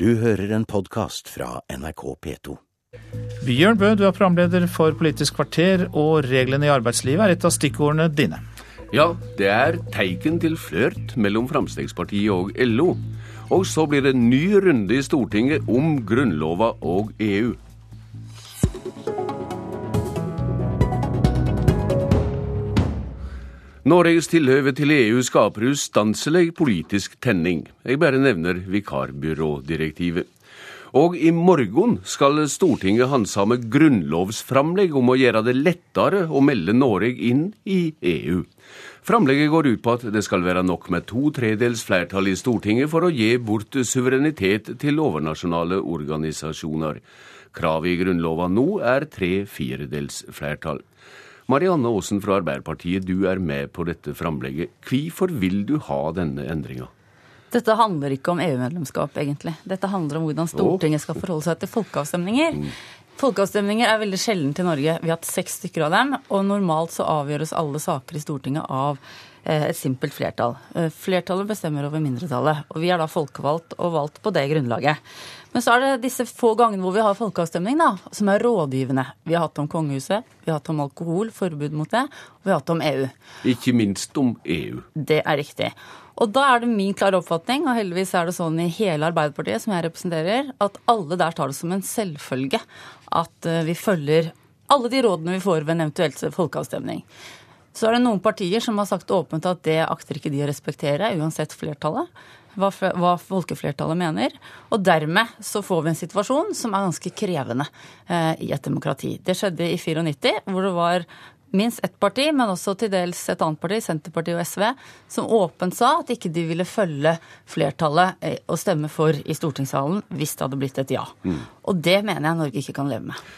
Du hører en podkast fra NRK P2. Bjørn Bø, du er programleder for Politisk kvarter, og reglene i arbeidslivet er et av stikkordene dine. Ja, det er teiken til flørt mellom Fremskrittspartiet og LO. Og så blir det ny runde i Stortinget om Grunnlova og EU. Norges tilhøve til EU skaper ustanselig politisk tenning. Jeg bare nevner vikarbyrådirektivet. Og i morgen skal Stortinget handsame grunnlovsframlegg om å gjøre det lettere å melde Norge inn i EU. Framlegget går ut på at det skal være nok med to tredels flertall i Stortinget for å gi bort suverenitet til overnasjonale organisasjoner. Kravet i Grunnlova nå er tre firedels flertall. Marianne Aasen fra Arbeiderpartiet, du er med på dette framlegget. Hvorfor vil du ha denne endringa? Dette handler ikke om EU-medlemskap, egentlig. Dette handler om hvordan Stortinget skal forholde seg til folkeavstemninger. Mm. Folkeavstemninger er veldig sjelden til Norge. Vi har hatt seks stykker av dem. Og normalt så avgjøres alle saker i Stortinget av et simpelt flertall. Eh, flertallet bestemmer over mindretallet. Og vi er da folkevalgt og valgt på det grunnlaget. Men så er det disse få gangene hvor vi har folkeavstemning, da, som er rådgivende. Vi har hatt om kongehuset, vi har hatt om alkohol, forbud mot det, og vi har hatt om EU. Ikke minst om EU. Det er riktig. Og da er det min klare oppfatning, og heldigvis er det sånn i hele Arbeiderpartiet som jeg representerer, at alle der tar det som en selvfølge at eh, vi følger alle de rådene vi får ved en eventuelt folkeavstemning. Så er det noen partier som har sagt åpent at det akter ikke de å respektere, uansett flertallet hva, hva folkeflertallet mener. Og dermed så får vi en situasjon som er ganske krevende eh, i et demokrati. Det skjedde i 94, hvor det var minst ett parti, men også til dels et annet parti, Senterpartiet og SV, som åpent sa at ikke de ville følge flertallet eh, og stemme for i stortingssalen hvis det hadde blitt et ja. Mm. Og det mener jeg Norge ikke kan leve med.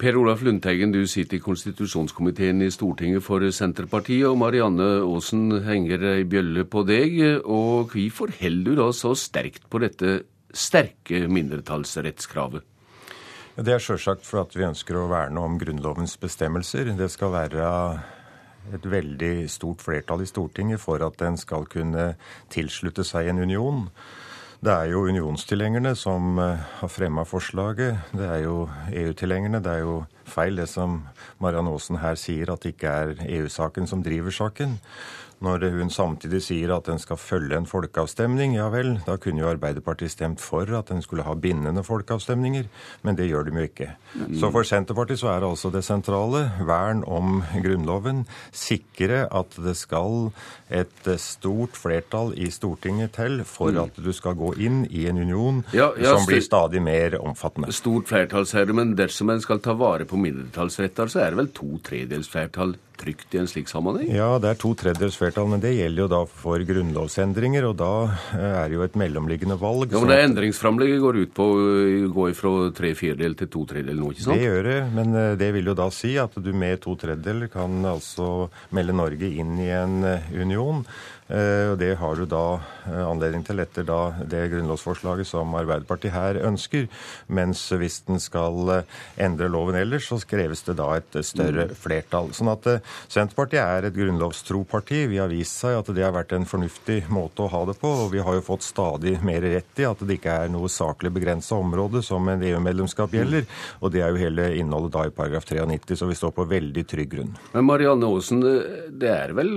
Per Olaf Lundteigen, du sitter i konstitusjonskomiteen i Stortinget for Senterpartiet, og Marianne Aasen henger ei bjølle på deg. Og hvorfor holder du da så sterkt på dette sterke mindretallsrettskravet? Det er sjølsagt at vi ønsker å verne om Grunnlovens bestemmelser. Det skal være et veldig stort flertall i Stortinget for at en skal kunne tilslutte seg en union. Det er jo unionstilhengerne som eh, har fremma forslaget. Det er jo EU-tilhengerne. Det er jo feil det som Mariann Aasen her sier, at det ikke er EU-saken som driver saken. Når hun samtidig sier at en skal følge en folkeavstemning, ja vel, da kunne jo Arbeiderpartiet stemt for at en skulle ha bindende folkeavstemninger, men det gjør de jo ikke. Så for Senterpartiet så er det altså det sentrale vern om Grunnloven. Sikre at det skal et stort flertall i Stortinget til for mm. at du skal gå inn i en union ja, ja, som blir stadig mer omfattende. Stort flertall, sier du, men dersom en skal ta vare på mindretallsretter, så er det vel to tredjedels flertall trygt i en slik sammenheng? Ja, det er to tredjedels flertall, men det gjelder jo da for grunnlovsendringer, og da eh, er det jo et mellomliggende valg. Ja, men det Endringsframlegget går ut på å gå fra tre fjerdedel til to tredjedel nå, ikke sant? Det gjør det, men eh, det vil jo da si at du med to tredjedeler kan altså melde Norge inn i en eh, union. Og Det har du da anledning til etter da det grunnlovsforslaget som Arbeiderpartiet her ønsker. Mens hvis den skal endre loven ellers, så kreves det da et større mm. flertall. Sånn at Senterpartiet er et grunnlovstro parti. Vi har vist seg at det har vært en fornuftig måte å ha det på. Og vi har jo fått stadig mer rett i at det ikke er noe saklig begrensa område som en EU-medlemskap gjelder. Og det er jo hele innholdet da i paragraf 93, så vi står på veldig trygg grunn. Men Marianne Aasen, det er vel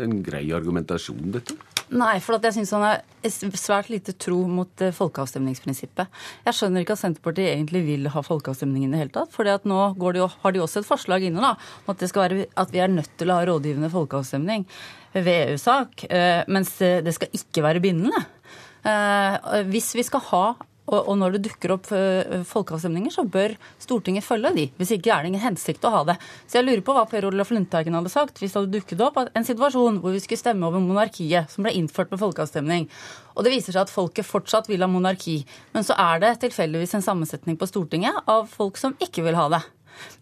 en grei argumentasjon, dette? Nei, for jeg syns han er svært lite tro mot eh, folkeavstemningsprinsippet. Jeg skjønner ikke at Senterpartiet egentlig vil ha folkeavstemning i det hele tatt. For nå de, har de også et forslag inne da, om at, være, at, vi er nødt til å ha rådgivende folkeavstemning ved EU-sak. Eh, mens det skal ikke være bindende. Eh, hvis vi skal ha og, og, når det dukker opp uh, folkeavstemninger, så bør Stortinget følge de. Hvis ikke er det ingen hensikt å ha det. Så jeg lurer på hva Per Olaf Lundteigen hadde sagt hvis det hadde dukket opp en situasjon hvor vi skulle stemme over monarkiet, som ble innført med folkeavstemning. Og det viser seg at folket fortsatt vil ha monarki. Men så er det tilfeldigvis en sammensetning på Stortinget av folk som ikke vil ha det.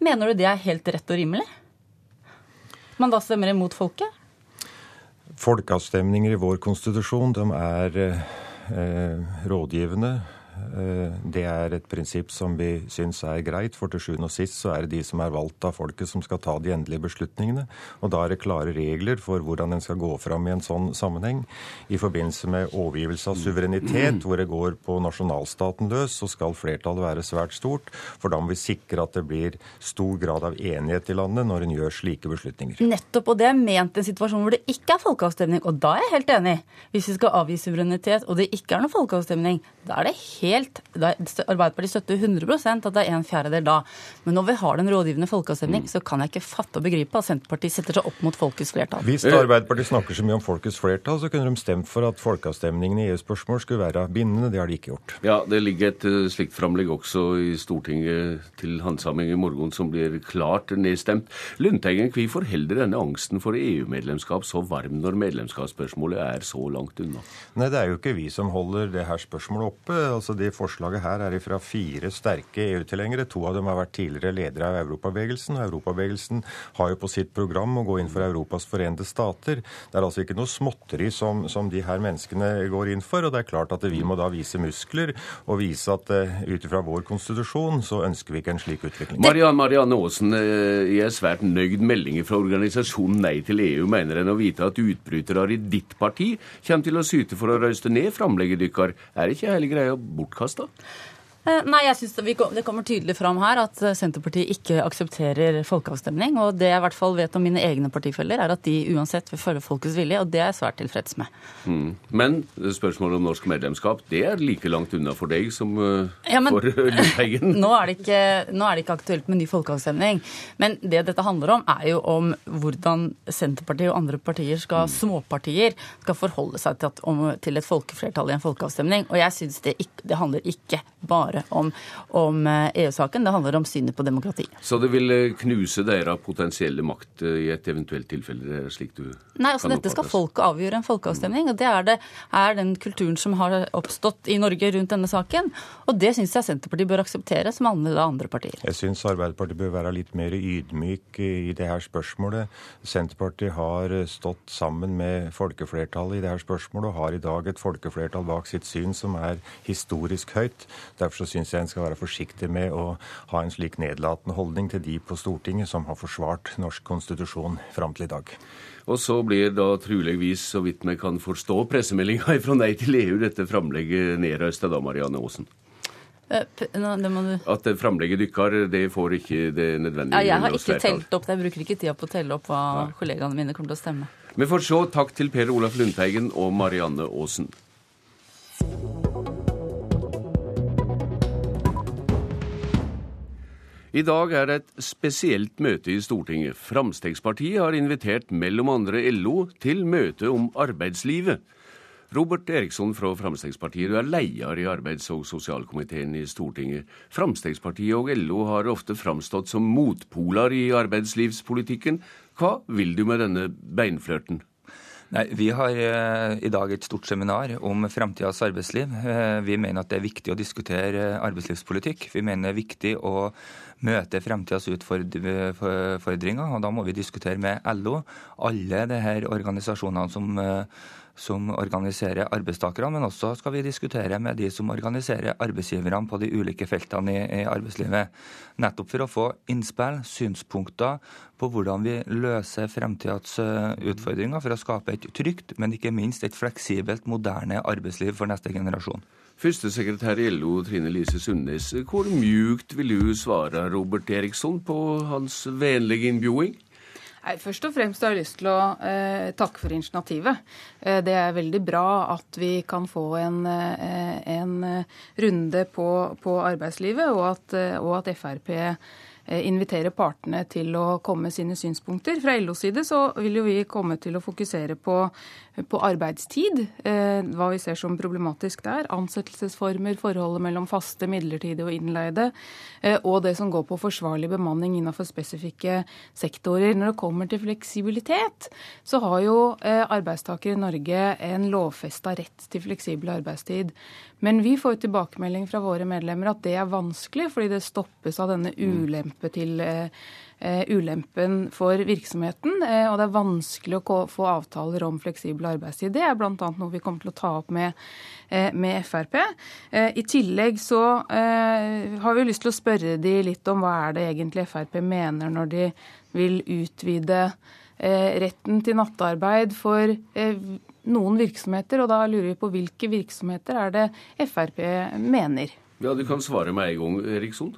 Mener du det er helt rett og rimelig? Man da stemmer imot folket? Folkeavstemninger i vår konstitusjon de er eh, rådgivende Eh, det er et prinsipp som vi syns er greit, for til sjuende og sist så er det de som er valgt av folket som skal ta de endelige beslutningene. Og da er det klare regler for hvordan en skal gå fram i en sånn sammenheng. I forbindelse med overgivelse av suverenitet, hvor det går på nasjonalstaten løs, så skal flertallet være svært stort. For da må vi sikre at det blir stor grad av enighet i landet når en gjør slike beslutninger. Nettopp, og det er ment en situasjon hvor det ikke er folkeavstemning. Og da er jeg helt enig. Hvis vi skal avgi suverenitet og det ikke er noen folkeavstemning, da er det helt da Arbeiderpartiet støtter 100% at det er en fjerdedel da. Men når vi har den rådgivende folkeavstemning, så kan jeg ikke fatte og begripe at Senterpartiet setter seg opp mot folkets flertall. Hvis Arbeiderpartiet snakker så mye om folkets flertall, så kunne de stemt for at folkeavstemningen i EU-spørsmål skulle være bindende. Det har de ikke gjort. Ja, det ligger et uh, slikt framlegg også i Stortinget til handsaming i morgen som blir klart nedstemt. Lundteigen, hvorfor holder denne angsten for EU-medlemskap så varm når medlemskapsspørsmålet er så langt unna? Nei, det er jo ikke vi som holder det her spørsmålet oppe. Altså, De forslaget her er fra fire sterke EU-tilhengere. To av dem har vært tidligere ledere av Europabevegelsen. Europabevegelsen har jo på sitt program å gå inn for Europas forente stater. Det er altså ikke noe småtteri som, som de her menneskene går inn for. Og det er klart at vi må da vise muskler og vise at uh, ut ifra vår konstitusjon så ønsker vi ikke en slik utvikling. Marianne, Marianne Aasen, jeg er svært nøyd meldinger fra organisasjonen Nei til EU. Mener en å vite at utbrytere i ditt parti kommer til å syte for å røyste ned framlegget deres. Er ikke hele greia bortkasta? Eh, nei, jeg synes det, det kommer tydelig fram her at eh, Senterpartiet ikke aksepterer folkeavstemning. Og det jeg i hvert fall vet om mine egne partifeller, er at de uansett vil følge folkets vilje, og det er jeg svært tilfreds med. Mm. Men spørsmålet om norsk medlemskap, det er like langt unna for deg som uh, ja, men, for Lundteigen? nå, er ikke, nå er det ikke aktuelt med ny folkeavstemning. Men det dette handler om, er jo om hvordan Senterpartiet og andre partier, skal, mm. småpartier, skal forholde seg til, at, om, til, et folkeflertall i en folkeavstemning. Og jeg syns det, det handler ikke bare bare om, om EU-saken, eh, e det handler om synet på demokrati. Så det vil knuse knuse deres potensielle makt eh, i et eventuelt tilfelle, slik du Nei, altså dette skal folket avgjøre en folkeavstemning. og Det er, det, er den kulturen som har oppstått i Norge rundt denne saken. Og det syns jeg Senterpartiet bør akseptere, som alle andre partier. Jeg syns Arbeiderpartiet bør være litt mer ydmyk i det her spørsmålet. Senterpartiet har stått sammen med folkeflertallet i det her spørsmålet, og har i dag et folkeflertall bak sitt syn som er historisk høyt. Derfor så syns jeg en skal være forsiktig med å ha en slik nedlatende holdning til de på Stortinget som har forsvart norsk konstitusjon fram til i dag. Og så blir da truligvis, så vidt vi kan forstå pressemeldinga fra Nei til EU, dette framlegget nedrøsta da, Marianne Aasen? Eh, At framlegget dykker, det får ikke det nødvendige ja, Jeg har ikke telt opp, jeg bruker ikke tida på å telle opp hva Nei. kollegaene mine kommer til å stemme. Vi får se. Takk til Per Olaf Lundteigen og Marianne Aasen. I dag er det et spesielt møte i Stortinget. Fremskrittspartiet har invitert mellom andre LO til møte om arbeidslivet. Robert Eriksson fra Fremskrittspartiet, du er leder i arbeids- og sosialkomiteen i Stortinget. Fremskrittspartiet og LO har ofte framstått som motpoler i arbeidslivspolitikken. Hva vil du med denne beinflørten? Nei, Vi har eh, i dag et stort seminar om framtidas arbeidsliv. Eh, vi mener at det er viktig å diskutere arbeidslivspolitikk. Vi mener det er viktig å møte fremtidas utfordringer. og Da må vi diskutere med LO, alle de her organisasjonene som eh, som organiserer arbeidstakerne, men også skal vi diskutere med de som organiserer arbeidsgiverne på de ulike feltene i, i arbeidslivet. Nettopp for å få innspill, synspunkter på hvordan vi løser fremtidens eh, utfordringer for å skape et trygt, men ikke minst et fleksibelt, moderne arbeidsliv for neste generasjon. Førstesekretær i LO Trine Lise Sundnes, hvor mjukt vil du svare Robert Eriksson på hans vennlige innbjuding? Nei, Først og fremst har jeg lyst til å eh, takke for initiativet. Eh, det er veldig bra at vi kan få en, eh, en runde på, på, arbeidslivet, og at, eh, og at Frp Eh, invitere partene til å komme med sine synspunkter. Fra LOs side så vil jo vi komme til å fokusere på, på arbeidstid, eh, hva vi ser som problematisk der. Ansettelsesformer, forholdet mellom faste, midlertidige og innleide. Eh, og det som går på forsvarlig bemanning innenfor spesifikke sektorer. Når det kommer til fleksibilitet, så har jo eh, arbeidstakere i Norge en lovfesta rett til fleksibel arbeidstid. Men vi får tilbakemelding fra våre medlemmer at det er vanskelig, fordi det stoppes av denne mm. ulempe til eh, ulempen for virksomheten. Og det er vanskelig å få avtaler om fleksibel arbeidstid. Det er bl.a. noe vi kommer til å ta opp med, med Frp. I tillegg så har vi lyst til å spørre de litt om hva er det egentlig Frp mener når de vil utvide retten til nattarbeid for noen virksomheter, og da lurer vi på hvilke virksomheter er det Frp mener? Ja, Du kan svare med en gang, Eriksson.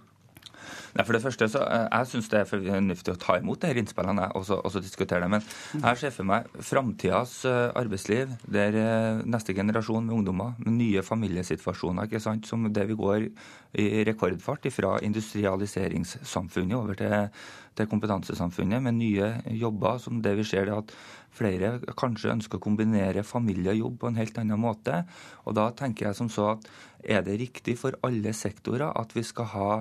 Nei, for det første, så eh, Jeg syns det er fornuftig å ta imot disse innspillene og så, diskutere det. Men jeg ser for meg framtidas eh, arbeidsliv, der eh, neste generasjon med ungdommer med nye familiesituasjoner, ikke sant, som det vi går i rekordfart fra industrialiseringssamfunnet over til, til kompetansesamfunnet, med nye jobber som det vi ser det at flere kanskje ønsker å kombinere familie og jobb på en helt annen måte. Og da tenker jeg som så at er det riktig for alle sektorer at vi skal ha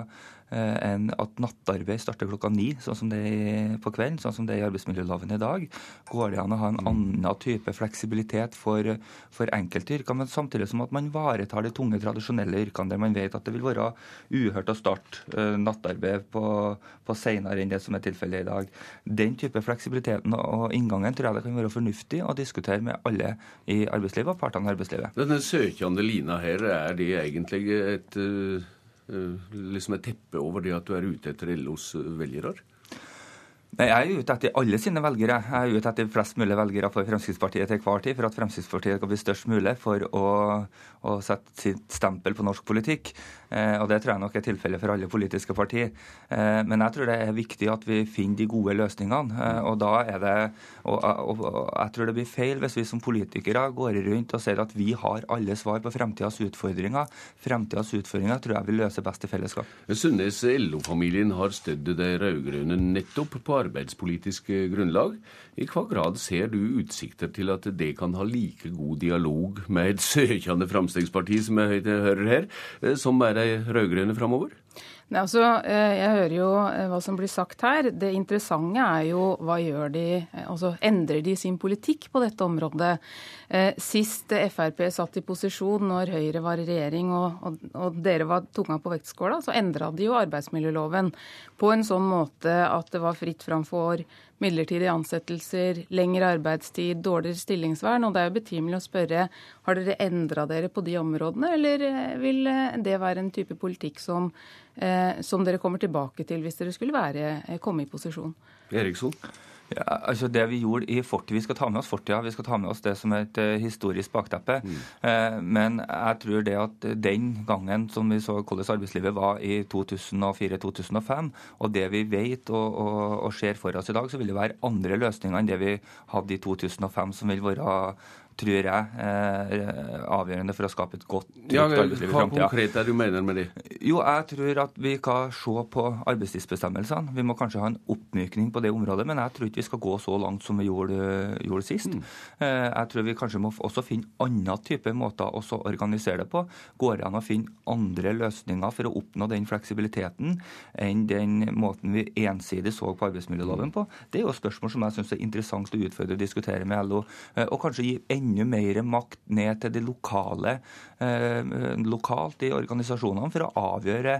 enn at nattarbeid starter klokka ni, sånn som det er på kvelden, sånn som det er i arbeidsmiljøloven i dag. Går det an å ha en annen type fleksibilitet for, for enkeltyrker, men samtidig som at man ivaretar de tunge, tradisjonelle yrkene der man vet at det vil være uhørt å starte uh, nattarbeid på, på senere enn det som er tilfellet i dag. Den type fleksibiliteten og inngangen tror jeg det kan være fornuftig å diskutere med alle i arbeidslivet og partene i arbeidslivet. Denne søkende lina her, er det egentlig et uh Eh, liksom et teppe over det at du er ute etter LOs velgere? Nei, Jeg er ute etter alle sine velgere. Jeg er ute etter flest mulig velgere for Fremskrittspartiet til hver tid, for at Fremskrittspartiet skal bli størst mulig for å, å sette sitt stempel på norsk politikk. Eh, og Det tror jeg nok er tilfellet for alle politiske partier. Eh, men jeg tror det er viktig at vi finner de gode løsningene. Eh, og da er det, og, og, og, jeg tror det blir feil hvis vi som politikere går rundt og sier at vi har alle svar på fremtidas utfordringer. Fremtidas utfordringer tror jeg vi løser best i fellesskap. Sundnes LO-familien har stødd de rød-grønne nettopp på arbeidspolitisk eh, grunnlag. I hva grad ser du utsikter til at det kan ha like god dialog med et søkende Fremskrittsparti, som jeg hører her, eh, som er de rød-grønne framover? Nei, altså, eh, Jeg hører jo hva som blir sagt her. Det interessante er jo hva gjør de Altså endrer de sin politikk på dette området? Sist Frp satt i posisjon når Høyre var i regjering og, og, og dere var tunga på vektskåla, så endra de jo arbeidsmiljøloven på en sånn måte at det var fritt fram for midlertidige ansettelser, lengre arbeidstid, dårligere stillingsvern. Og det er jo betimelig å spørre har dere endra dere på de områdene, eller eh, vil eh, det være en type politikk som, eh, som dere kommer tilbake til hvis dere skulle være, komme i posisjon? Eriksson? Ja, altså Det vi gjorde i fortid, Vi skal ta med oss fortida, vi skal ta med oss det som et uh, historisk bakteppe. Mm. Uh, men jeg tror det at den gangen som vi så hvordan arbeidslivet var i 2004-2005, og det vi vet og, og, og, ser for oss i dag, så vil det være andre løsninger enn det vi hadde i 2005, som vil være tror jeg, er avgjørende for å skape et godt ja, arbeidsliv i framtida. Hva konkret er det du mener med det? Jo, jeg tror at vi kan se på arbeidstidsbestemmelsene. Vi må kanskje ha en oppmykning på det området, men jeg tror ikke vi skal gå så langt som vi gjorde, gjorde sist. Mm. Eh, jeg tror vi kanskje må også finne andre typer måter å organisere det på. Går det an å finne andre løsninger for å oppnå den fleksibiliteten enn den måten vi ensidig så på arbeidsmiljøloven på? Det er jo spørsmål som jeg syns er interessant å utfordre og diskutere med LO, eh, og kanskje gi enda enda mer makt ned til det lokale, eh, lokalt i organisasjonene for å avgjøre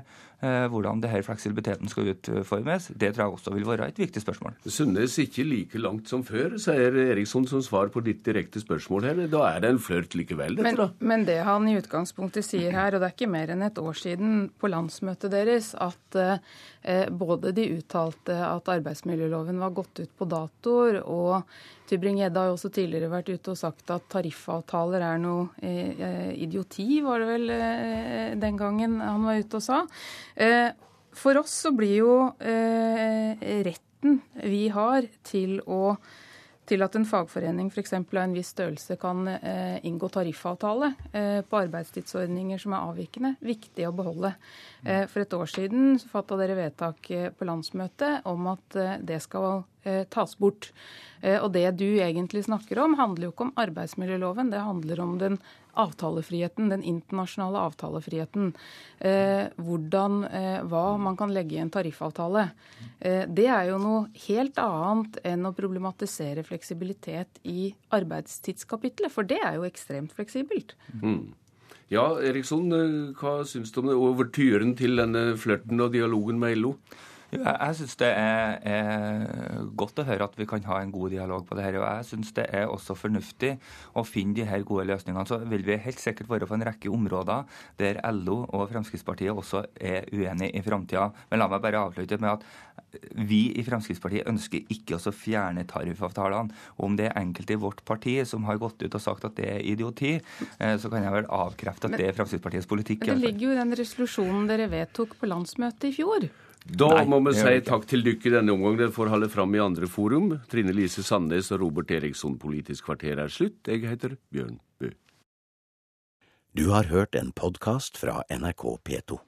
hvordan det her fleksibiliteten skal utformes, det tror jeg også vil være et viktig spørsmål. Sundnes ikke like langt som før, sier Eriksson som svar på ditt direkte spørsmål her. Da er det en flørt likevel, dette men, da? Men det han i utgangspunktet sier her, og det er ikke mer enn et år siden på landsmøtet deres, at eh, både de uttalte at arbeidsmiljøloven var gått ut på datoer, og Tybring-Gjedde har jo også tidligere vært ute og sagt at tariffavtaler er noe eh, eh idioti, var det vel eh, den gangen han var ute og sa. Eh, for oss så blir jo eh, retten vi har til å til at en fagforening f.eks. av en viss størrelse kan eh, inngå tariffavtale eh, på arbeidstidsordninger som er avvikende, viktig å beholde. Eh, for et år siden så fatta dere vedtak på landsmøtet om at det skal tas bort. Og det du egentlig snakker om, handler jo ikke om arbeidsmiljøloven, det handler om den avtalefriheten, den internasjonale avtalefriheten. Eh, hvordan, eh, hva man kan legge i en tariffavtale. Eh, det er jo noe helt annet enn å problematisere fleksibilitet i arbeidstidskapitlet, for det er jo ekstremt fleksibelt. Mm. Ja, Eriksson, eh, hva syns du om det? overtyren til denne flørten og dialogen med LO? Jeg syns det er, er, godt å høre at vi kan ha en god dialog på det her. Og jeg syns det er også fornuftig å finne de her gode løsningene. Så vil vi helt sikkert være på en rekke områder der LO og Fremskrittspartiet også er uenige i framtida. Men la meg bare avslutte med at vi i Fremskrittspartiet ønsker ikke å fjerne tariffavtalene. Om det er enkelte i vårt parti som har gått ut og sagt at det er idioti, eh, så kan jeg vel avkrefte at det er Fremskrittspartiets politikk. Men det ligger jo i den resolusjonen dere vedtok på landsmøtet i fjor. Da Nei, må vi si takk til dere i denne omgang. Dere får holde fram i andre forum. Trine Lise Sandnes og Robert Eriksson, Politisk kvarter er slutt. Jeg heter Bjørn Bø. Du har hørt en podkast fra NRK P2.